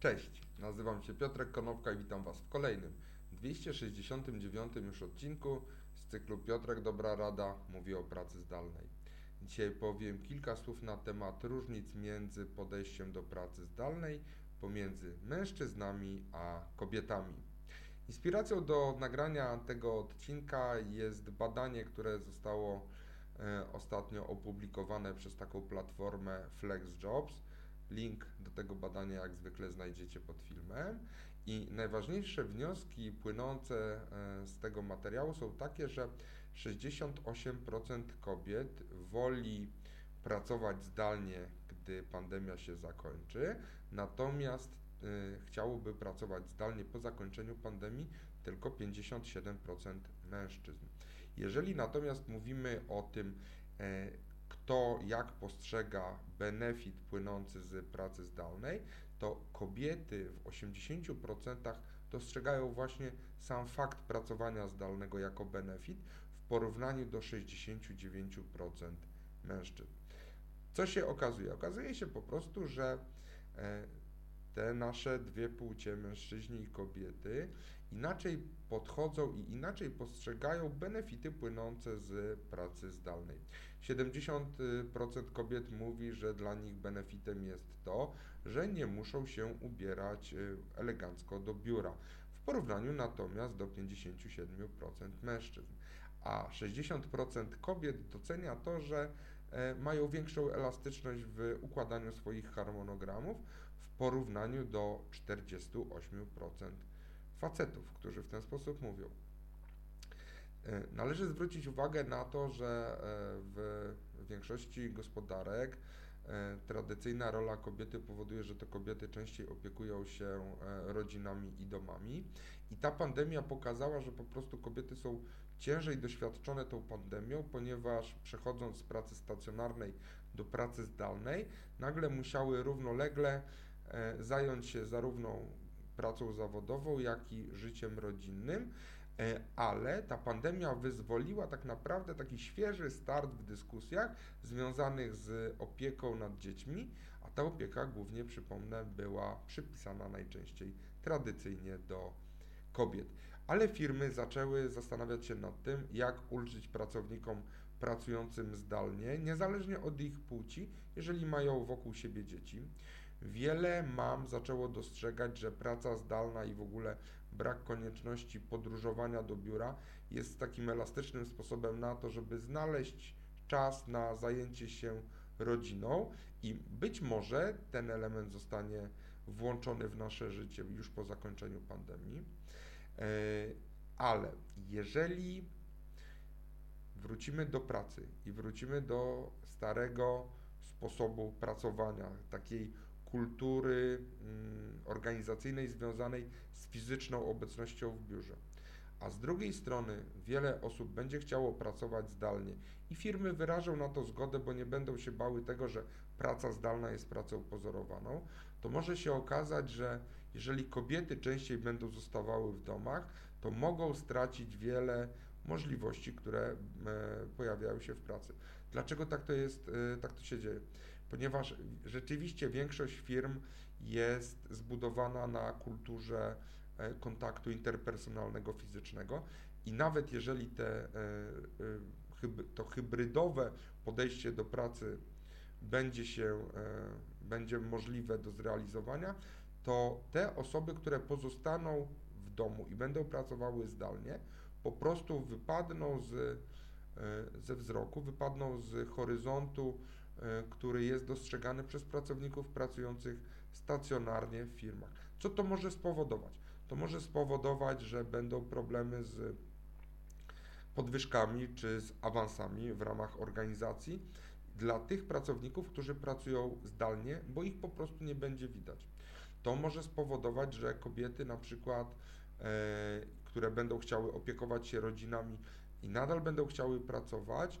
Cześć, nazywam się Piotrek Konopka i witam Was w kolejnym 269 już odcinku z cyklu Piotrek Dobra Rada mówi o pracy zdalnej. Dzisiaj powiem kilka słów na temat różnic między podejściem do pracy zdalnej pomiędzy mężczyznami a kobietami. Inspiracją do nagrania tego odcinka jest badanie, które zostało e, ostatnio opublikowane przez taką platformę FlexJobs Link do tego badania jak zwykle znajdziecie pod filmem. I najważniejsze wnioski płynące e, z tego materiału są takie, że 68% kobiet woli pracować zdalnie, gdy pandemia się zakończy, natomiast y, chciałoby pracować zdalnie po zakończeniu pandemii tylko 57% mężczyzn. Jeżeli natomiast mówimy o tym, kto jak postrzega benefit płynący z pracy zdalnej, to kobiety w 80% dostrzegają właśnie sam fakt pracowania zdalnego jako benefit w porównaniu do 69% mężczyzn. Co się okazuje? Okazuje się po prostu, że e, te nasze dwie płcie, mężczyźni i kobiety, inaczej podchodzą i inaczej postrzegają benefity płynące z pracy zdalnej. 70% kobiet mówi, że dla nich benefitem jest to, że nie muszą się ubierać y, elegancko do biura, w porównaniu natomiast do 57% mężczyzn. A 60% kobiet docenia to, że e, mają większą elastyczność w układaniu swoich harmonogramów w porównaniu do 48% facetów, którzy w ten sposób mówią. E, należy zwrócić uwagę na to, że e, w większości gospodarek e, tradycyjna rola kobiety powoduje, że to kobiety częściej opiekują się rodzinami i domami. I ta pandemia pokazała, że po prostu kobiety są ciężej doświadczone tą pandemią, ponieważ przechodząc z pracy stacjonarnej do pracy zdalnej, nagle musiały równolegle zająć się zarówno pracą zawodową, jak i życiem rodzinnym, e, ale ta pandemia wyzwoliła tak naprawdę taki świeży start w dyskusjach związanych z opieką nad dziećmi, a ta opieka głównie, przypomnę, była przypisana najczęściej tradycyjnie do kobiet. Ale firmy zaczęły zastanawiać się nad tym, jak ulżyć pracownikom pracującym zdalnie, niezależnie od ich płci, jeżeli mają wokół siebie dzieci. Wiele mam zaczęło dostrzegać, że praca zdalna i w ogóle brak konieczności podróżowania do biura jest takim elastycznym sposobem na to, żeby znaleźć czas na zajęcie się rodziną i być może ten element zostanie włączony w nasze życie już po zakończeniu pandemii. E, ale jeżeli wrócimy do pracy i wrócimy do starego sposobu pracowania, takiej kultury mm, organizacyjnej związanej z fizyczną obecnością w biurze. A z drugiej strony wiele osób będzie chciało pracować zdalnie i firmy wyrażą na to zgodę, bo nie będą się bały tego, że praca zdalna jest pracą pozorowaną, to może się okazać, że jeżeli kobiety częściej będą zostawały w domach, to mogą stracić wiele możliwości, które e, pojawiają się w pracy. Dlaczego tak to jest, e, tak to się dzieje? Ponieważ rzeczywiście większość firm jest zbudowana na kulturze e, kontaktu interpersonalnego, fizycznego i nawet jeżeli te, e, e, to hybrydowe podejście do pracy będzie się, będzie możliwe do zrealizowania, to te osoby, które pozostaną w domu i będą pracowały zdalnie, po prostu wypadną z, ze wzroku, wypadną z horyzontu który jest dostrzegany przez pracowników pracujących stacjonarnie w firmach. Co to może spowodować? To może spowodować, że będą problemy z podwyżkami czy z awansami w ramach organizacji dla tych pracowników, którzy pracują zdalnie, bo ich po prostu nie będzie widać. To może spowodować, że kobiety na przykład, e, które będą chciały opiekować się rodzinami i nadal będą chciały pracować, E,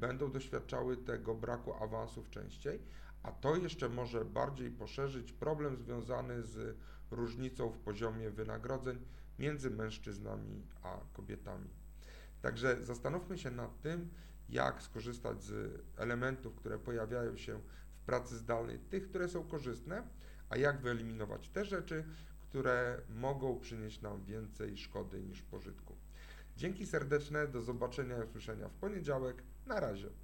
będą doświadczały tego braku awansów częściej, a to jeszcze może bardziej poszerzyć problem związany z różnicą w poziomie wynagrodzeń między mężczyznami a kobietami. Także zastanówmy się nad tym, jak skorzystać z elementów, które pojawiają się w pracy zdalnej, tych, które są korzystne, a jak wyeliminować te rzeczy, które mogą przynieść nam więcej szkody niż pożytku. Dzięki serdeczne, do zobaczenia i usłyszenia w poniedziałek. Na razie.